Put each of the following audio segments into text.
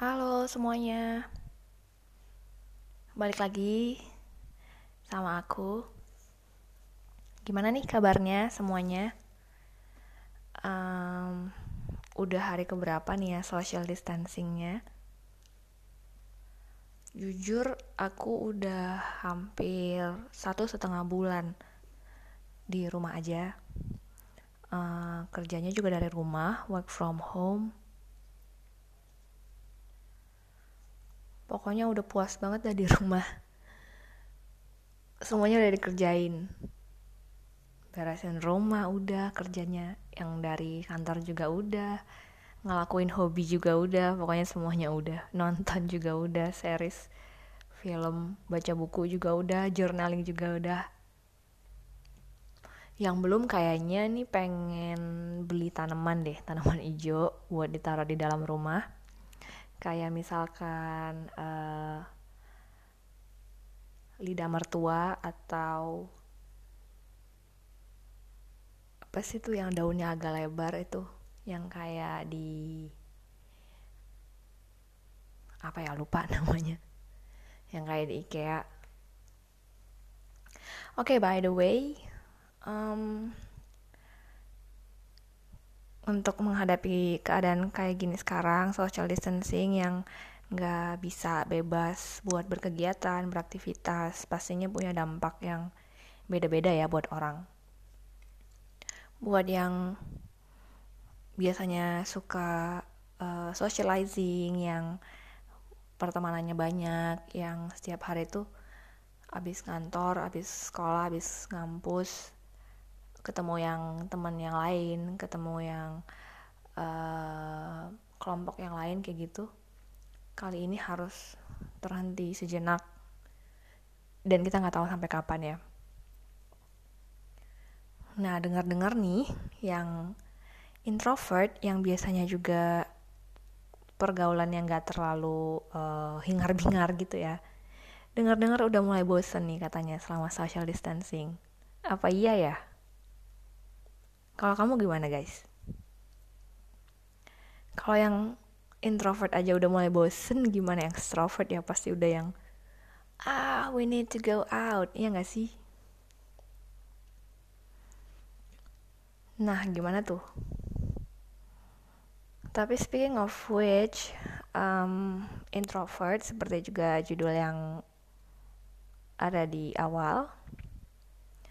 Halo semuanya, balik lagi sama aku. Gimana nih kabarnya semuanya? Um, udah hari keberapa nih ya social distancingnya? Jujur aku udah hampir satu setengah bulan di rumah aja. Uh, kerjanya juga dari rumah, work from home pokoknya udah puas banget dah di rumah. Semuanya udah dikerjain. Beresin rumah udah kerjanya yang dari kantor juga udah ngelakuin hobi juga udah pokoknya semuanya udah. Nonton juga udah series film baca buku juga udah journaling juga udah. Yang belum kayaknya nih pengen beli tanaman deh tanaman hijau buat ditaruh di dalam rumah kayak misalkan uh, lidah mertua atau apa sih tuh yang daunnya agak lebar itu yang kayak di apa ya lupa namanya. Yang kayak di IKEA. Oke okay, by the way um, untuk menghadapi keadaan kayak gini sekarang social distancing yang nggak bisa bebas buat berkegiatan beraktivitas pastinya punya dampak yang beda-beda ya buat orang. Buat yang biasanya suka uh, socializing yang pertemanannya banyak yang setiap hari itu abis kantor abis sekolah abis ngampus ketemu yang teman yang lain ketemu yang uh, kelompok yang lain kayak gitu kali ini harus terhenti sejenak. Dan kita nggak tahu sampai kapan ya. Nah dengar-dengar nih yang introvert yang biasanya juga pergaulan yang gak terlalu uh, hingar-bingar gitu ya. Dengar-dengar udah mulai bosen nih katanya selama social distancing. Apa iya ya kalau kamu gimana guys? Kalau yang introvert aja udah mulai bosen, gimana yang extrovert ya pasti udah yang ah we need to go out, iya gak sih? Nah gimana tuh? Tapi speaking of which, um, introvert seperti juga judul yang ada di awal.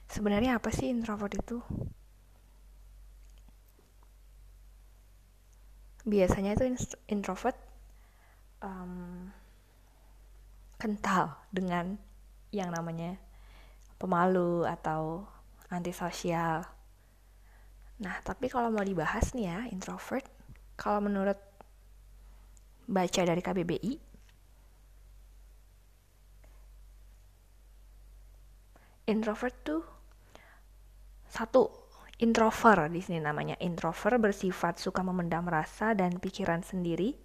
Sebenarnya apa sih introvert itu? Biasanya itu introvert um, kental dengan yang namanya pemalu atau antisosial. Nah, tapi kalau mau dibahas nih ya, introvert, kalau menurut baca dari KBBI, introvert tuh satu Introvert di sini namanya. Introvert bersifat suka memendam rasa dan pikiran sendiri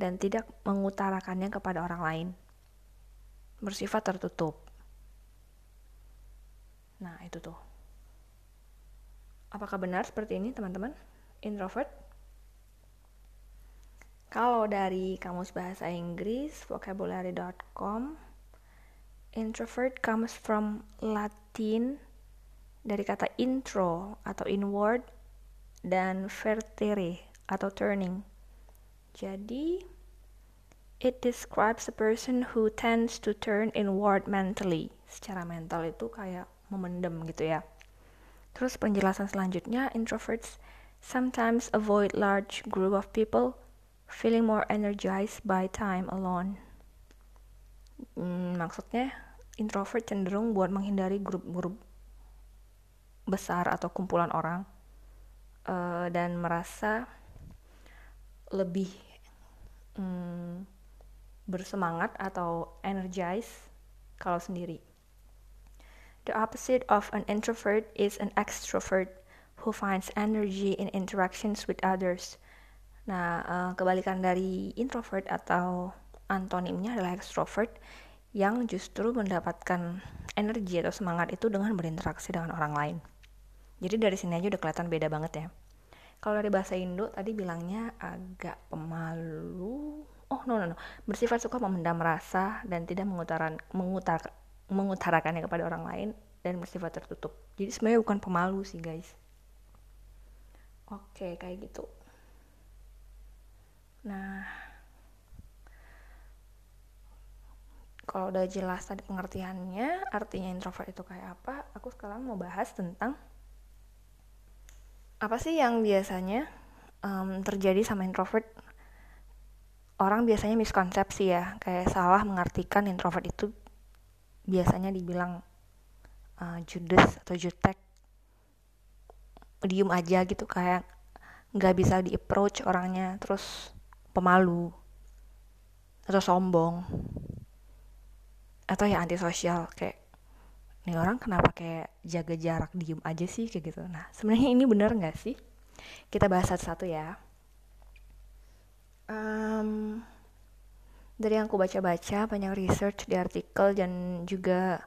dan tidak mengutarakannya kepada orang lain. Bersifat tertutup. Nah, itu tuh. Apakah benar seperti ini, teman-teman? Introvert? Kalau dari Kamus Bahasa Inggris, vocabulary.com, introvert comes from Latin dari kata intro atau inward dan vertere atau turning. Jadi, it describes a person who tends to turn inward mentally. Secara mental itu kayak memendam gitu ya. Terus penjelasan selanjutnya, introverts sometimes avoid large group of people, feeling more energized by time alone. Hmm, maksudnya, introvert cenderung buat menghindari grup-grup besar atau kumpulan orang uh, dan merasa lebih um, bersemangat atau energize kalau sendiri. The opposite of an introvert is an extrovert who finds energy in interactions with others. Nah, uh, kebalikan dari introvert atau antonimnya adalah extrovert yang justru mendapatkan energi atau semangat itu dengan berinteraksi dengan orang lain. Jadi dari sini aja udah kelihatan beda banget ya. Kalau dari bahasa Indo tadi bilangnya agak pemalu. Oh no no no bersifat suka memendam rasa dan tidak mengutaran mengutar mengutarakannya kepada orang lain dan bersifat tertutup jadi sebenarnya bukan pemalu sih guys oke kayak gitu nah kalau udah jelas tadi pengertiannya artinya introvert itu kayak apa aku sekarang mau bahas tentang apa sih yang biasanya um, terjadi sama introvert? Orang biasanya miskonsepsi ya kayak salah mengartikan introvert itu biasanya dibilang uh, judes atau jutek. Diem aja gitu kayak nggak bisa di approach orangnya terus pemalu atau sombong atau ya antisosial kayak nih orang kenapa kayak jaga jarak diem aja sih kayak gitu? Nah sebenarnya ini bener nggak sih? Kita bahas satu-satu ya. Um, dari yang aku baca-baca banyak research di artikel dan juga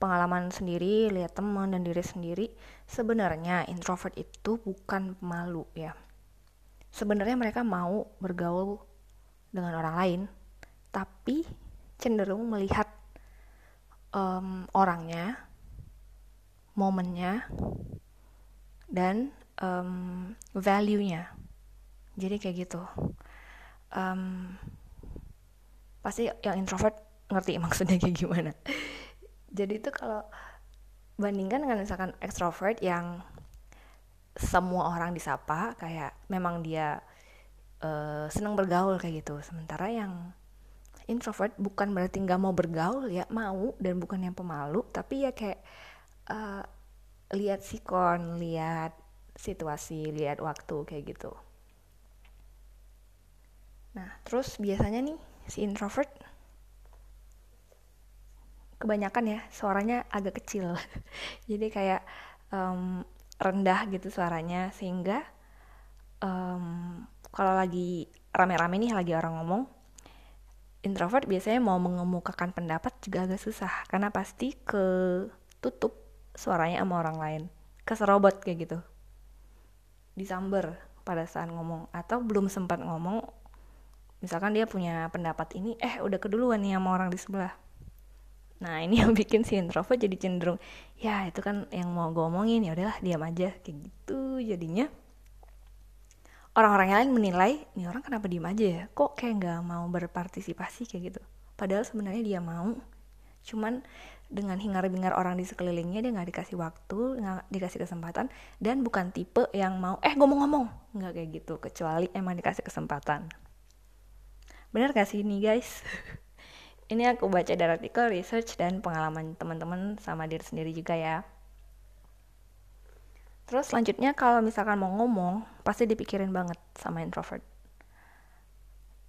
pengalaman sendiri lihat teman dan diri sendiri sebenarnya introvert itu bukan pemalu ya. Sebenarnya mereka mau bergaul dengan orang lain tapi cenderung melihat um, orangnya, momennya, dan um, value-nya. Jadi kayak gitu. Um, pasti yang introvert ngerti maksudnya kayak gimana. Jadi itu kalau bandingkan dengan misalkan extrovert yang semua orang disapa kayak memang dia uh, senang bergaul kayak gitu sementara yang introvert bukan berarti nggak mau bergaul ya mau dan bukan yang pemalu tapi ya kayak uh, lihat sikon lihat situasi lihat waktu kayak gitu. Nah terus biasanya nih si introvert kebanyakan ya suaranya agak kecil. Jadi kayak um, rendah gitu suaranya sehingga um, kalau lagi rame-rame nih lagi orang ngomong introvert biasanya mau mengemukakan pendapat juga agak susah. Karena pasti ketutup suaranya sama orang lain. Keserobot kayak gitu. Disamber pada saat ngomong. Atau belum sempat ngomong misalkan dia punya pendapat ini eh udah keduluan nih sama orang di sebelah. Nah ini yang bikin si introvert jadi cenderung ya itu kan yang mau gue omongin ya udahlah diam aja. Kayak gitu jadinya orang-orang lain menilai ini orang kenapa diem aja ya? Kok kayak nggak mau berpartisipasi? Kayak gitu. Padahal sebenarnya dia mau. Cuman dengan hingar-bingar orang di sekelilingnya dia nggak dikasih waktu nggak dikasih kesempatan dan bukan tipe yang mau eh gue mau ngomong. Nggak kayak gitu kecuali emang dikasih kesempatan. Benar gak sih ini guys? Ini aku baca dari artikel research dan pengalaman teman-teman sama diri sendiri juga ya Terus selanjutnya kalau misalkan mau ngomong, pasti dipikirin banget sama introvert.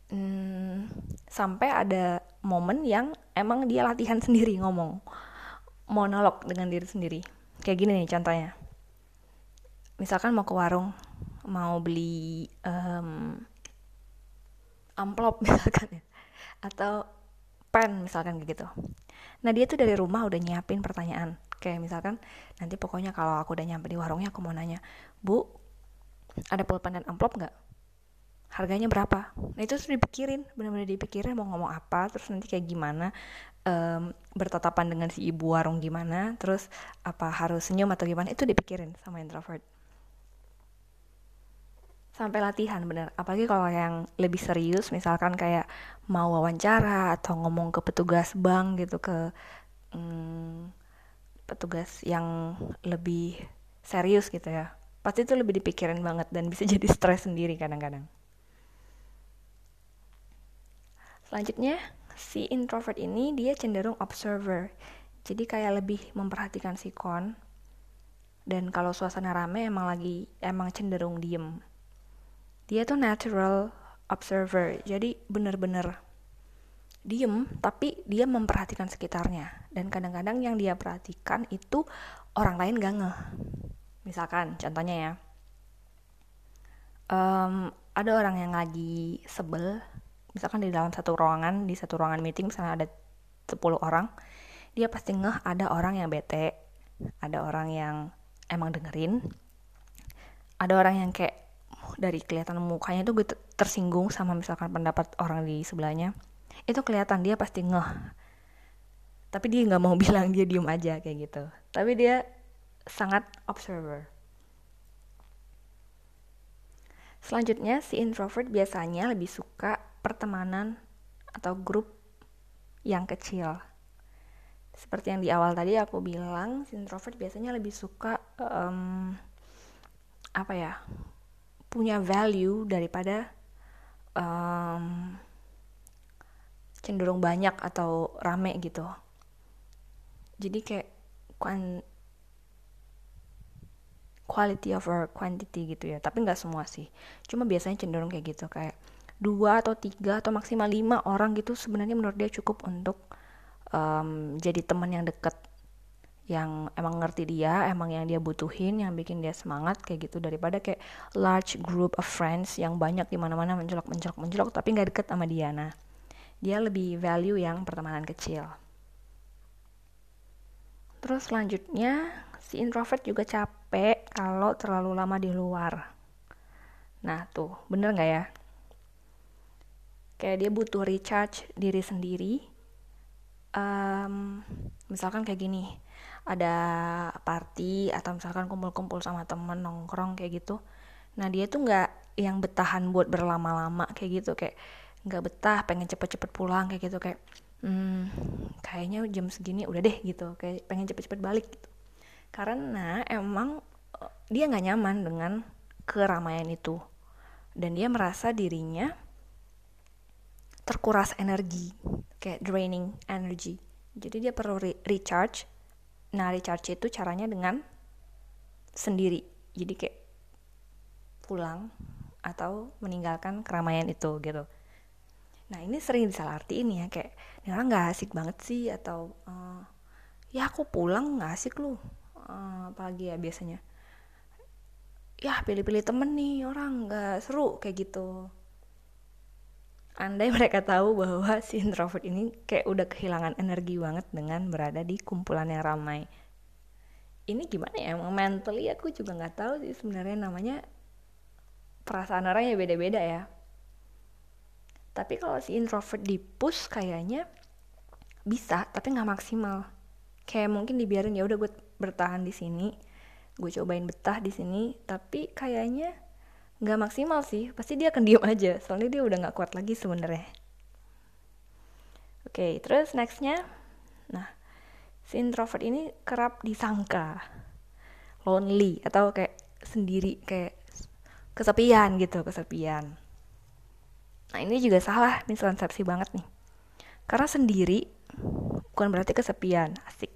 Hmm, sampai ada momen yang emang dia latihan sendiri ngomong. Monolog dengan diri sendiri. Kayak gini nih contohnya. Misalkan mau ke warung, mau beli um, amplop misalkan ya. Atau pen misalkan kayak gitu. Nah dia tuh dari rumah udah nyiapin pertanyaan kayak misalkan nanti pokoknya kalau aku udah nyampe di warungnya aku mau nanya bu ada pulpen dan amplop nggak? Harganya berapa? Nah itu sudah dipikirin benar-benar dipikirin mau ngomong apa terus nanti kayak gimana um, bertatapan dengan si ibu warung gimana terus apa harus senyum atau gimana itu dipikirin sama introvert. Sampai latihan bener. Apalagi kalau yang lebih serius misalkan kayak mau wawancara atau ngomong ke petugas bank gitu ke hmm, petugas yang lebih serius gitu ya. Pasti itu lebih dipikirin banget dan bisa jadi stres sendiri kadang-kadang. Selanjutnya si introvert ini dia cenderung observer. Jadi kayak lebih memperhatikan si kon. Dan kalau suasana rame emang lagi emang cenderung diem. Dia tuh natural observer. Jadi bener-bener diem tapi dia memperhatikan sekitarnya. Dan kadang-kadang yang dia perhatikan itu orang lain gak ngeh. Misalkan contohnya ya. Um, ada orang yang lagi sebel. Misalkan di dalam satu ruangan di satu ruangan meeting misalnya ada 10 orang dia pasti ngeh ada orang yang bete ada orang yang emang dengerin ada orang yang kayak dari kelihatan mukanya tuh gue tersinggung sama misalkan pendapat orang di sebelahnya itu kelihatan dia pasti ngeh. Tapi dia nggak mau bilang dia diem aja kayak gitu. Tapi dia sangat observer. Selanjutnya si introvert biasanya lebih suka pertemanan atau grup yang kecil. Seperti yang di awal tadi aku bilang si introvert biasanya lebih suka um, apa ya punya value daripada um, cenderung banyak atau rame gitu. Jadi kayak quality over quantity gitu ya. Tapi nggak semua sih. Cuma biasanya cenderung kayak gitu kayak dua atau tiga atau maksimal lima orang gitu sebenarnya menurut dia cukup untuk um, jadi teman yang deket yang emang ngerti dia, emang yang dia butuhin, yang bikin dia semangat kayak gitu. Daripada kayak large group of friends yang banyak di mana-mana mencolok mencolok mencolok tapi nggak deket sama dia. Nah, dia lebih value yang pertemanan kecil. Terus selanjutnya si introvert juga capek kalau terlalu lama di luar. Nah tuh, bener nggak ya? Kayak dia butuh recharge diri sendiri um, misalkan kayak gini ada party atau misalkan kumpul-kumpul sama temen nongkrong kayak gitu nah dia tuh nggak yang betahan buat berlama-lama kayak gitu kayak nggak betah pengen cepet-cepet pulang kayak gitu kayak hmm, kayaknya jam segini udah deh gitu kayak pengen cepet-cepet balik gitu. Karena emang eh, dia nggak nyaman dengan keramaian itu. Dan dia merasa dirinya terkuras energi kayak draining energy. Jadi dia perlu re recharge. Nah recharge itu caranya dengan sendiri. Jadi kayak pulang atau meninggalkan keramaian itu gitu nah ini sering disalahartiin ya kayak ini orang nggak asik banget sih atau uh, ya aku pulang nggak asik lu uh, apalagi ya biasanya. Ya pilih-pilih temen nih orang nggak seru kayak gitu. Andai mereka tahu bahwa si introvert ini kayak udah kehilangan energi banget dengan berada di kumpulan yang ramai. Ini gimana ya emang mentally aku juga nggak tahu sih sebenarnya namanya perasaan orang ya beda-beda ya tapi kalau si introvert di push kayaknya bisa tapi nggak maksimal. Kayak mungkin dibiarin ya udah gue bertahan di sini gue cobain betah di sini tapi kayaknya nggak maksimal sih. Pasti dia akan diem aja soalnya dia udah nggak kuat lagi sebenarnya. Oke okay, terus nextnya. Nah si introvert ini kerap disangka lonely atau kayak sendiri kayak kesepian gitu kesepian nah ini juga salah. Miskonsepsi banget nih. Karena sendiri bukan berarti kesepian. Asik.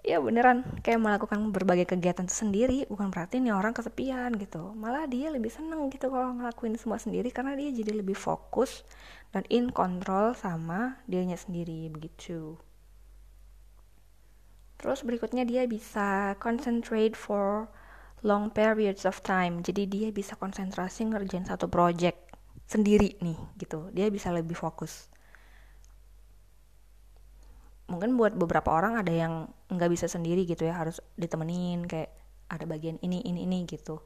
Ya beneran. Kayak melakukan berbagai kegiatan sendiri bukan berarti nih orang kesepian gitu. Malah dia lebih seneng gitu kalau ngelakuin semua sendiri karena dia jadi lebih fokus dan in control sama dirinya sendiri begitu. Terus berikutnya dia bisa concentrate for long periods of time. Jadi dia bisa konsentrasi ngerjain satu project sendiri nih gitu. Dia bisa lebih fokus. Mungkin buat beberapa orang ada yang nggak bisa sendiri gitu ya harus ditemenin kayak ada bagian ini ini ini gitu.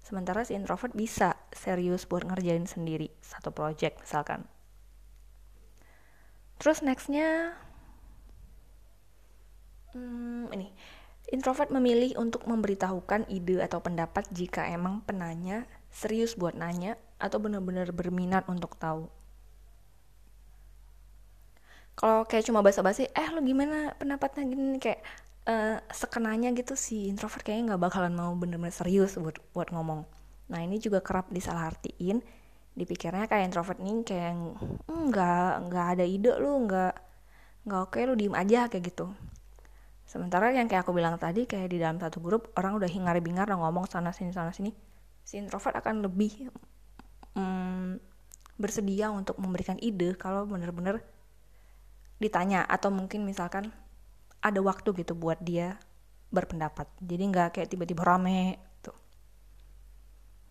Sementara si introvert bisa serius buat ngerjain sendiri satu project misalkan. Terus nextnya hmm, ini. Introvert memilih untuk memberitahukan ide atau pendapat jika emang penanya serius buat nanya atau benar-benar berminat untuk tahu? Kalau kayak cuma basa-basi eh lo gimana pendapatnya gini? Kayak uh, sekenanya gitu si introvert kayaknya nggak bakalan mau bener-bener serius buat buat ngomong. Nah ini juga kerap disalahartiin. Dipikirnya kayak introvert nih kayak hmm, nggak nggak ada ide lu nggak nggak oke lu diem aja kayak gitu. Sementara yang kayak aku bilang tadi kayak di dalam satu grup orang udah hingar bingar ngomong sana sini sana sini si introvert akan lebih mm, bersedia untuk memberikan ide kalau bener-bener ditanya atau mungkin misalkan ada waktu gitu buat dia berpendapat. Jadi nggak kayak tiba-tiba rame tuh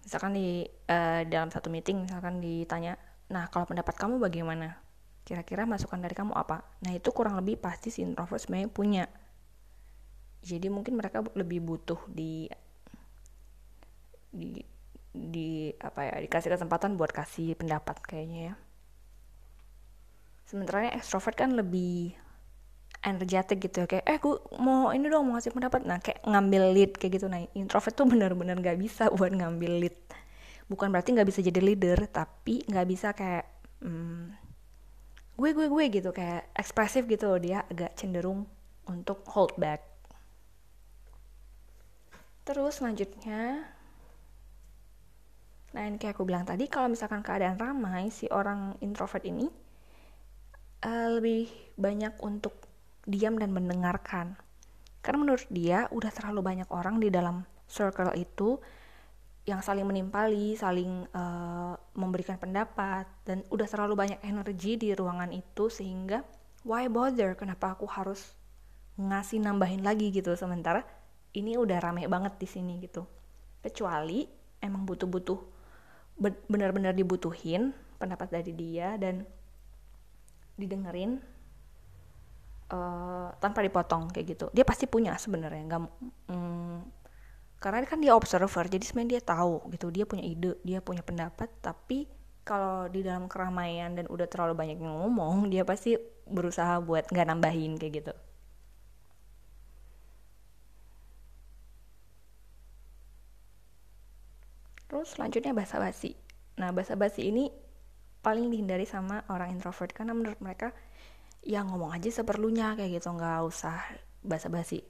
misalkan di uh, dalam satu meeting misalkan ditanya nah kalau pendapat kamu bagaimana? Kira-kira masukan dari kamu apa? Nah itu kurang lebih pasti si introvert sebenarnya punya. Jadi mungkin mereka lebih butuh di di di apa ya dikasih kesempatan buat kasih pendapat kayaknya ya. Sementara ekstrovert kan lebih energetik gitu ya kayak eh gue mau ini dong mau ngasih pendapat. Nah kayak ngambil lead kayak gitu. Nah introvert tuh bener-bener gak bisa buat ngambil lead. Bukan berarti nggak bisa jadi leader tapi nggak bisa kayak hmm, gue gue gue gitu kayak ekspresif gitu dia agak cenderung untuk hold back. Terus selanjutnya nah ini kayak aku bilang tadi kalau misalkan keadaan ramai si orang introvert ini uh, lebih banyak untuk diam dan mendengarkan. Karena menurut dia udah terlalu banyak orang di dalam circle itu yang saling menimpali, saling uh, memberikan pendapat dan udah terlalu banyak energi di ruangan itu sehingga why bother? Kenapa aku harus ngasih nambahin lagi gitu sementara ini udah rame banget di sini gitu. Kecuali emang butuh-butuh benar-benar dibutuhin pendapat dari dia dan didengerin uh, tanpa dipotong kayak gitu. Dia pasti punya sebenarnya nggak mm, karena kan dia observer jadi sebenarnya dia tahu gitu. Dia punya ide dia punya pendapat tapi kalau di dalam keramaian dan udah terlalu banyak yang ngomong dia pasti berusaha buat nggak nambahin kayak gitu terus selanjutnya bahasa basi nah bahasa basi ini paling dihindari sama orang introvert karena menurut mereka ya ngomong aja seperlunya kayak gitu nggak usah basa-basi.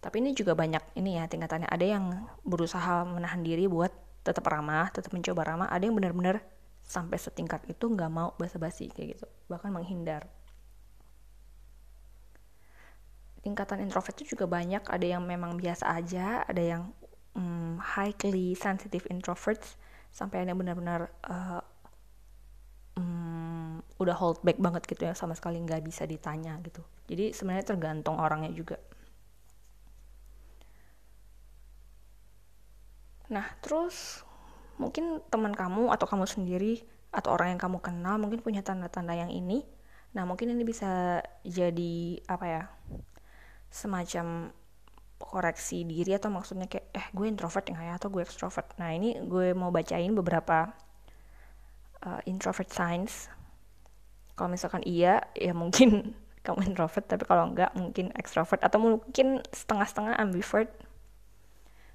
Tapi ini juga banyak ini ya tingkatannya. Ada yang berusaha menahan diri buat tetap ramah tetap mencoba ramah. Ada yang benar-benar sampai setingkat itu nggak mau basa-basi kayak gitu. Bahkan menghindar. Tingkatan introvert itu juga banyak. Ada yang memang biasa aja ada yang um, highly sensitive introverts sampai ada benar-benar uh, udah hold back banget gitu ya sama sekali nggak bisa ditanya gitu. Jadi sebenarnya tergantung orangnya juga. Nah terus mungkin teman kamu atau kamu sendiri atau orang yang kamu kenal mungkin punya tanda-tanda yang ini. Nah mungkin ini bisa jadi apa ya semacam koreksi diri atau maksudnya kayak eh gue introvert ya atau gue extrovert nah ini gue mau bacain beberapa uh, introvert signs kalau misalkan iya ya mungkin kamu introvert tapi kalau enggak mungkin extrovert atau mungkin setengah-setengah ambivert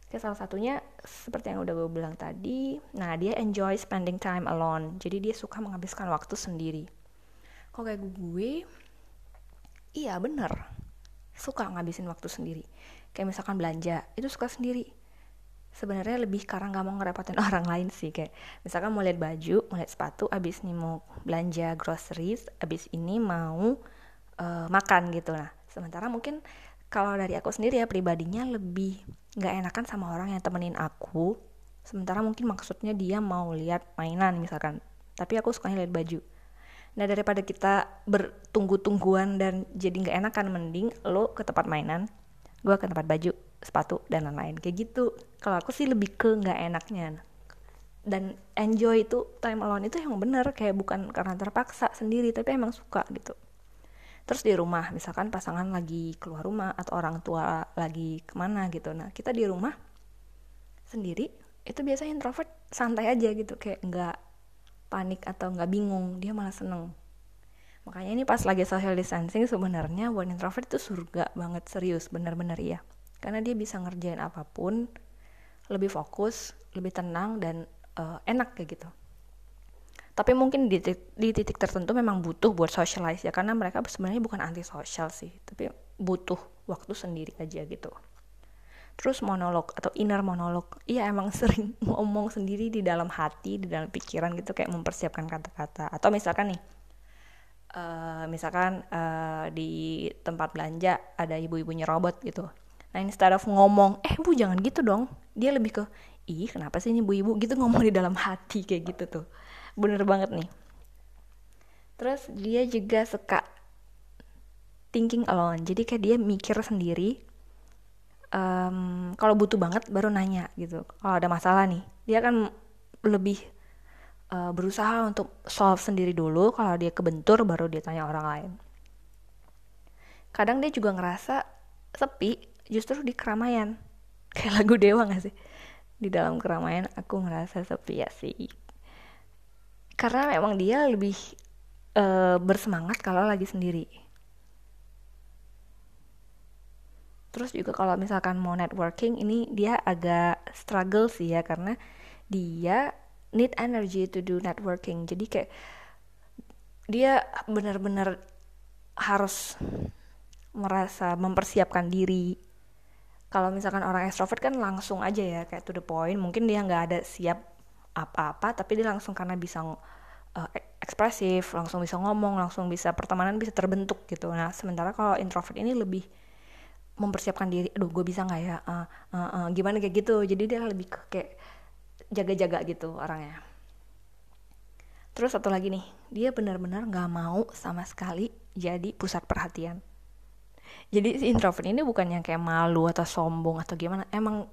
Oke, salah satunya seperti yang udah gue bilang tadi, nah dia enjoy spending time alone. Jadi dia suka menghabiskan waktu sendiri. Kok kayak gue, iya bener, suka ngabisin waktu sendiri. Kayak misalkan belanja, itu suka sendiri. Sebenarnya lebih karena nggak mau ngerepotin orang lain sih kayak misalkan mau lihat baju mau lihat sepatu abis ini mau belanja groceries abis ini mau uh, makan gitu. Nah sementara mungkin kalau dari aku sendiri ya pribadinya lebih nggak enakan sama orang yang temenin aku. Sementara mungkin maksudnya dia mau lihat mainan misalkan tapi aku sukanya lihat baju. Nah daripada kita bertunggu-tungguan dan jadi nggak enakan mending lo ke tempat mainan gue ke tempat baju sepatu dan lain-lain. Kayak gitu. Kalau aku sih lebih ke nggak enaknya. Dan enjoy itu time alone itu yang bener. Kayak bukan karena terpaksa sendiri tapi emang suka gitu. Terus di rumah misalkan pasangan lagi keluar rumah atau orang tua lagi ke mana gitu. Nah kita di rumah sendiri itu biasanya introvert santai aja gitu. Kayak nggak panik atau nggak bingung. Dia malah seneng makanya ini pas lagi social distancing sebenarnya buat introvert itu surga banget serius bener-bener iya. Karena dia bisa ngerjain apa pun lebih fokus lebih tenang dan uh, enak kayak gitu. Tapi mungkin di titik, di titik tertentu memang butuh buat socialize ya karena mereka sebenarnya bukan anti sosial sih tapi butuh waktu sendiri aja gitu. Terus monolog atau inner monolog iya emang sering ngomong sendiri di dalam hati di dalam pikiran gitu kayak mempersiapkan kata-kata. Atau misalkan nih uh, misalkan uh, di tempat belanja ada ibu-ibunya robot gitu Nah instead of ngomong, eh bu jangan gitu dong. Dia lebih ke, ih kenapa sih ini ibu-ibu gitu ngomong di dalam hati kayak gitu tuh. Bener banget nih. Terus dia juga suka thinking alone. Jadi kayak dia mikir sendiri. Um, kalau butuh banget baru nanya gitu. Kalau ada masalah nih, dia kan lebih uh, berusaha untuk solve sendiri dulu. Kalau dia kebentur baru dia tanya orang lain. Kadang dia juga ngerasa sepi justru di keramaian kayak lagu dewa gak sih di dalam keramaian aku ngerasa sepi ya sih karena memang dia lebih uh, bersemangat kalau lagi sendiri terus juga kalau misalkan mau networking ini dia agak struggle sih ya karena dia need energy to do networking. Jadi kayak dia benar-benar harus merasa mempersiapkan diri. Kalau misalkan orang extrovert kan langsung aja ya kayak to the point. Mungkin dia nggak ada siap apa-apa tapi dia langsung karena bisa uh, ekspresif langsung bisa ngomong langsung bisa pertemanan bisa terbentuk gitu. Nah sementara kalau introvert ini lebih mempersiapkan diri aduh gue bisa nggak ya? Uh, uh, uh, gimana kayak gitu? Jadi dia lebih ke kayak jaga-jaga gitu orangnya. Terus satu lagi nih dia benar-benar nggak mau sama sekali jadi pusat perhatian. Jadi si introvert ini bukan yang kayak malu atau sombong atau gimana. Emang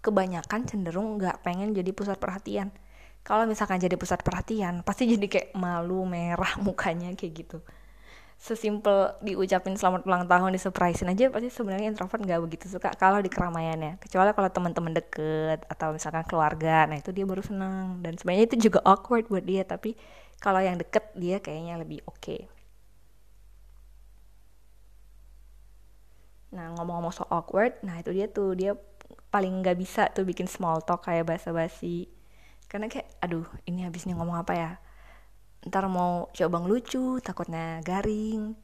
kebanyakan cenderung nggak pengen jadi pusat perhatian. Kalau misalkan jadi pusat perhatian pasti jadi kayak malu merah mukanya kayak gitu sesimpel diucapin selamat ulang tahun disurprisein aja pasti sebenarnya introvert nggak begitu suka kalau di keramaiannya kecuali kalau teman-teman deket atau misalkan keluarga nah itu dia baru senang dan sebenarnya itu juga awkward buat dia tapi kalau yang deket dia kayaknya lebih oke okay. Nah ngomong-ngomong soal awkward, nah itu dia tuh dia paling nggak bisa tuh bikin small talk kayak basa-basi. Karena kayak, aduh ini habis nih ngomong apa ya? Ntar mau coba ngelucu, takutnya garing.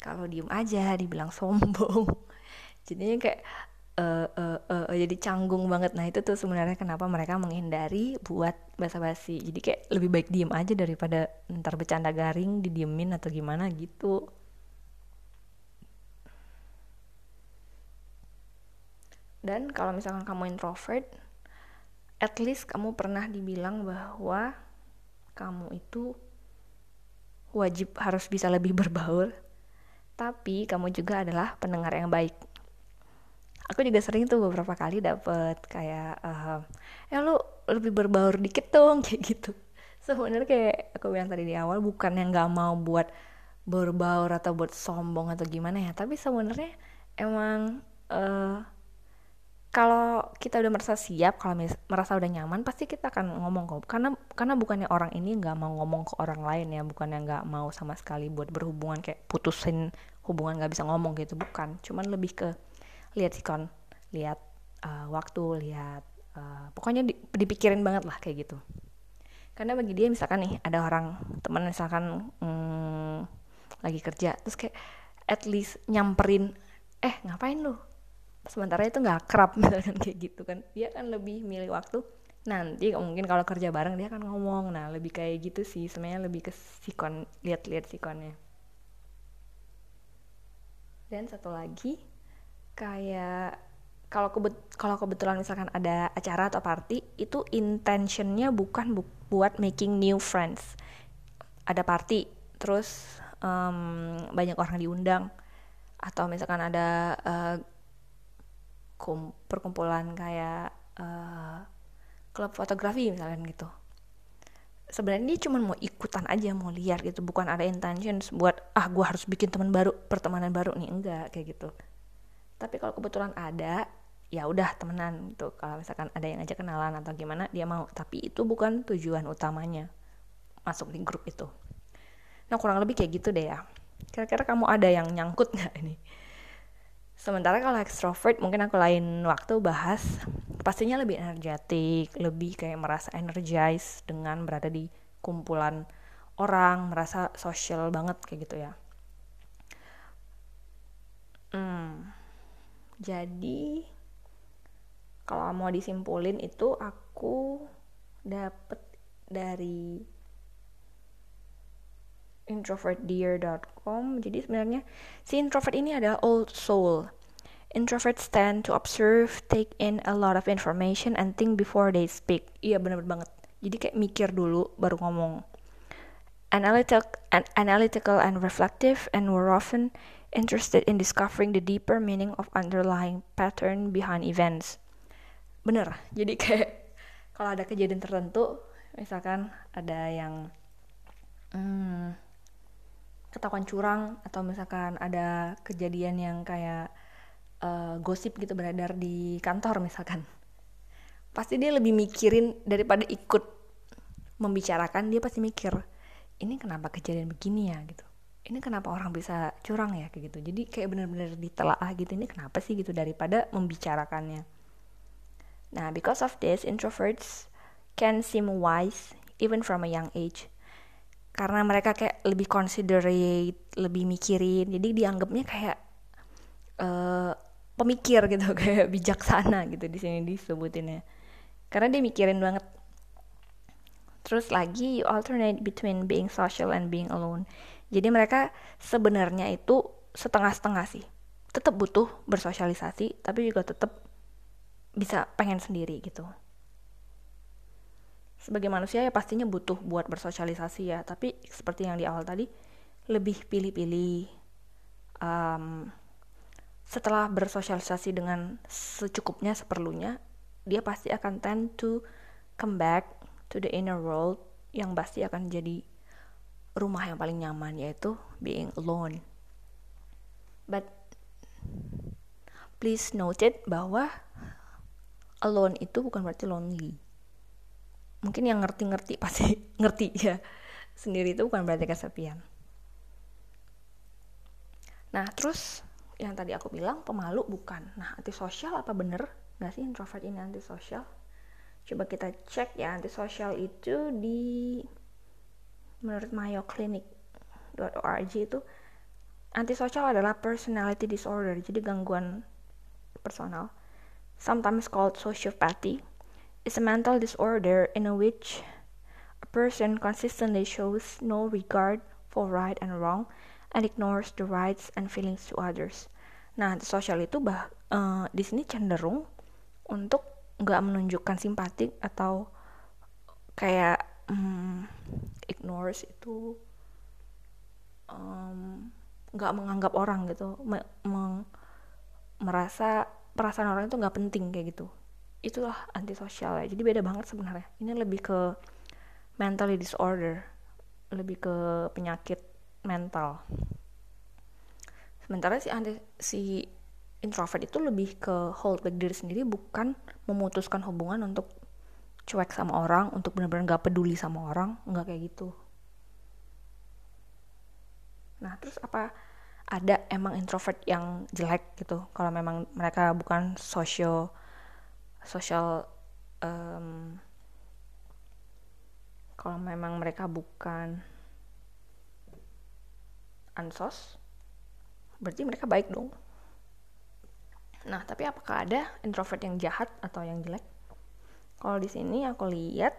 Kalau diem aja dibilang sombong. Jadinya kayak uh, uh, jadi canggung banget. Nah itu tuh sebenarnya kenapa mereka menghindari buat basa-basi. Jadi kayak lebih baik diem aja daripada ntar bercanda garing, didiemin atau gimana gitu. dan kalau misalkan kamu introvert at least kamu pernah dibilang bahwa kamu itu wajib harus bisa lebih berbaur. Tapi kamu juga adalah pendengar yang baik. Aku juga sering tuh beberapa kali dapet kayak uh, ya lu lebih berbaur dikit dong kayak gitu. Sebenarnya kayak aku bilang tadi di awal bukan yang nggak mau buat berbaur atau buat sombong atau gimana ya. Tapi sebenarnya emang uh, kalau kita udah merasa siap kalau merasa udah nyaman pasti kita akan ngomong kok. Karena karena bukannya orang ini nggak mau ngomong ke orang lain ya bukannya nggak mau sama sekali buat berhubungan kayak putusin hubungan nggak bisa ngomong gitu bukan. Cuman lebih ke lihat sikon lihat uh, waktu lihat uh, pokoknya di, dipikirin banget lah kayak gitu. Karena bagi dia misalkan nih ada orang teman misalkan hmm, lagi kerja terus kayak at least nyamperin eh ngapain lu sementara itu nggak kerap misalkan kayak gitu kan. Dia kan lebih milih waktu nanti mungkin kalau kerja bareng dia akan ngomong. Nah lebih kayak gitu sih sebenarnya lebih ke sikon lihat-lihat sikonnya. Dan satu lagi kayak kalau kebet kalau kebetulan misalkan ada acara atau party itu intentionnya bukan bu buat making new friends. Ada party terus um, banyak orang diundang. Atau misalkan ada uh, kum perkumpulan kayak uh, klub fotografi misalnya gitu. Sebenarnya dia cuma mau ikutan aja mau liar gitu. Bukan ada intention buat ah gue harus bikin teman baru pertemanan baru. Nih enggak kayak gitu. Tapi kalau kebetulan ada ya udah temenan tuh kalau misalkan ada yang ngajak kenalan atau gimana dia mau. Tapi itu bukan tujuan utamanya masuk di grup itu. Nah kurang lebih kayak gitu deh ya. Kira-kira kamu ada yang nyangkut nggak ini Sementara kalau extrovert mungkin aku lain waktu bahas pastinya lebih energetik, lebih kayak merasa energized dengan berada di kumpulan orang, merasa social banget kayak gitu ya. Hmm, jadi kalau mau disimpulin itu aku dapet dari introvertdear.com jadi sebenarnya si introvert ini adalah old soul Introverts tend to observe, take in a lot of information, and think before they speak. Iya bener, -bener banget. Jadi kayak mikir dulu baru ngomong. Analytic, and analytical and reflective, and were often interested in discovering the deeper meaning of underlying pattern behind events. Bener, jadi kayak kalau ada kejadian tertentu, misalkan ada yang hmm, ketahuan curang atau misalkan ada kejadian yang kayak uh, gosip gitu beredar di kantor misalkan pasti dia lebih mikirin daripada ikut membicarakan dia pasti mikir ini kenapa kejadian begini ya? gitu. Ini kenapa orang bisa curang ya? kayak gitu. Jadi kayak bener-bener ditelaah gitu ini kenapa sih? gitu daripada membicarakannya. Nah because of this introverts can seem wise even from a young age karena mereka kayak lebih considerate lebih mikirin. Jadi dianggapnya kayak uh, pemikir gitu kayak bijaksana gitu di sini disebutinnya. Karena dia mikirin banget. Terus lagi you alternate between being social and being alone. Jadi mereka sebenarnya itu setengah-setengah sih. Tetap butuh bersosialisasi tapi juga tetap bisa pengen sendiri gitu sebagai manusia ya pastinya butuh buat bersosialisasi ya tapi seperti yang di awal tadi lebih pilih-pilih um, setelah bersosialisasi dengan secukupnya seperlunya dia pasti akan tend to come back to the inner world yang pasti akan jadi rumah yang paling nyaman yaitu being alone. But please note it bahwa alone itu bukan berarti lonely. Mungkin yang ngerti-ngerti pasti ngerti ya. Sendiri itu bukan berarti kesepian. Nah, terus yang tadi aku bilang pemalu bukan. Nah, antisosial apa bener? nggak sih introvert ini antisosial coba kita cek ya antisosial itu di menurut Mayo Clinic.org itu antisosial adalah personality disorder jadi gangguan personal sometimes called sociopathy is a mental disorder in which a person consistently shows no regard for right and wrong and ignores the rights and feelings to others. Nah, antisosial itu bah, uh, di sini cenderung untuk nggak menunjukkan simpatik atau kayak um, ignores itu nggak um, menganggap orang gitu me meng merasa perasaan orang itu nggak penting kayak gitu itulah antisosial ya. Jadi beda banget sebenarnya. Ini lebih ke mentally disorder. Lebih ke penyakit mental. Sementara si anti si introvert itu lebih ke hold back diri sendiri bukan memutuskan hubungan untuk cuek sama orang untuk benar-benar gak peduli sama orang. Nggak kayak gitu. Nah terus apa ada emang introvert yang jelek gitu? Kalau memang mereka bukan sosio sosial um, kalau memang mereka bukan ansos berarti mereka baik dong Nah, tapi apakah ada introvert yang jahat atau yang jelek? Kalau di sini aku lihat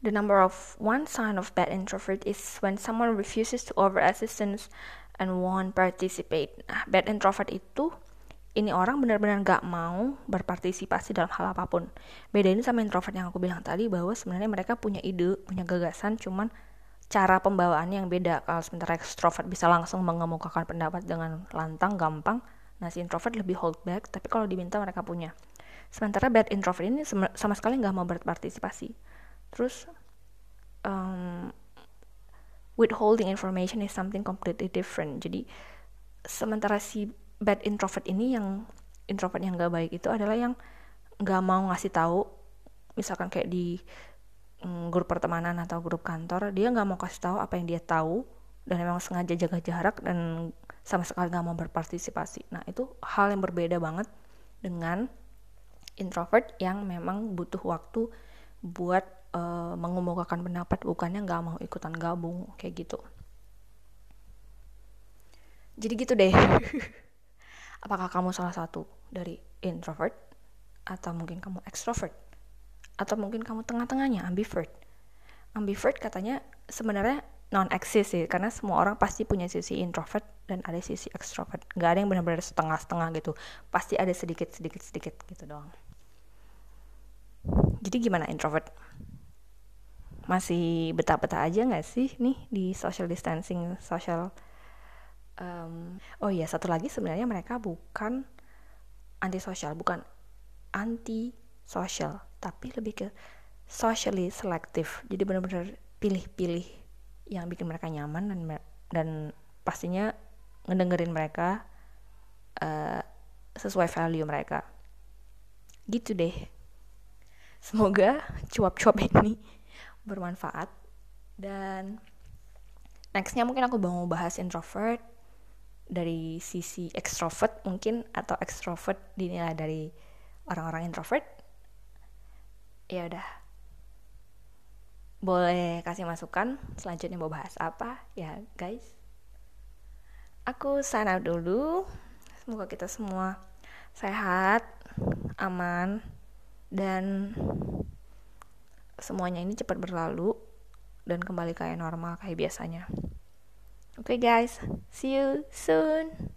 The number of one sign of bad introvert is when someone refuses to offer assistance and won't participate. Nah, bad introvert itu ini orang benar-benar gak mau berpartisipasi dalam hal apa pun. Beda ini sama introvert yang aku bilang tadi bahwa sebenarnya mereka punya ide, punya gagasan, cuman cara pembawaannya yang beda. Kalau sementara extrovert bisa langsung mengemukakan pendapat dengan lantang gampang nah si introvert lebih hold back tapi kalau diminta mereka punya. Sementara bad introvert ini sama sekali nggak mau berpartisipasi. Terus um, withholding information is something completely different. Jadi sementara si bad introvert ini yang introvert yang nggak baik itu adalah yang nggak mau ngasih tahu. Misalkan kayak di mm, grup pertemanan atau grup kantor dia nggak mau kasih tahu apa yang dia tahu dan memang sengaja jaga jarak dan sama sekali nggak mau berpartisipasi. Nah itu hal yang berbeda banget dengan introvert yang memang butuh waktu buat uh, mengemukakan pendapat bukannya nggak mau ikutan gabung kayak gitu. Jadi gitu deh apakah kamu salah satu dari introvert? Atau mungkin kamu extrovert? Atau mungkin kamu tengah-tengahnya ambivert? Ambivert katanya sebenarnya non eksis sih karena semua orang pasti punya sisi introvert dan ada sisi extrovert. Nggak ada yang benar-benar setengah-setengah gitu. Pasti ada sedikit sedikit sedikit gitu doang. Jadi gimana introvert? Masih betah-betah aja nggak sih nih di social distancing social um, oh iya satu lagi sebenarnya mereka bukan antisosial bukan anti social tapi lebih ke socially selective. Jadi benar-benar pilih-pilih yang bikin mereka nyaman dan dan pastinya ngedengerin mereka uh, sesuai value mereka. Gitu deh. Semoga cuap-cuap ini bermanfaat. Dan nextnya mungkin aku mau bahas introvert dari sisi extrovert mungkin atau extrovert dinilai dari orang-orang introvert ya udah. Boleh kasih masukan selanjutnya mau bahas apa? Ya guys. Aku out dulu. Semoga kita semua sehat aman dan semuanya ini cepat berlalu dan kembali kayak normal kayak biasanya. Okay guys, see you soon.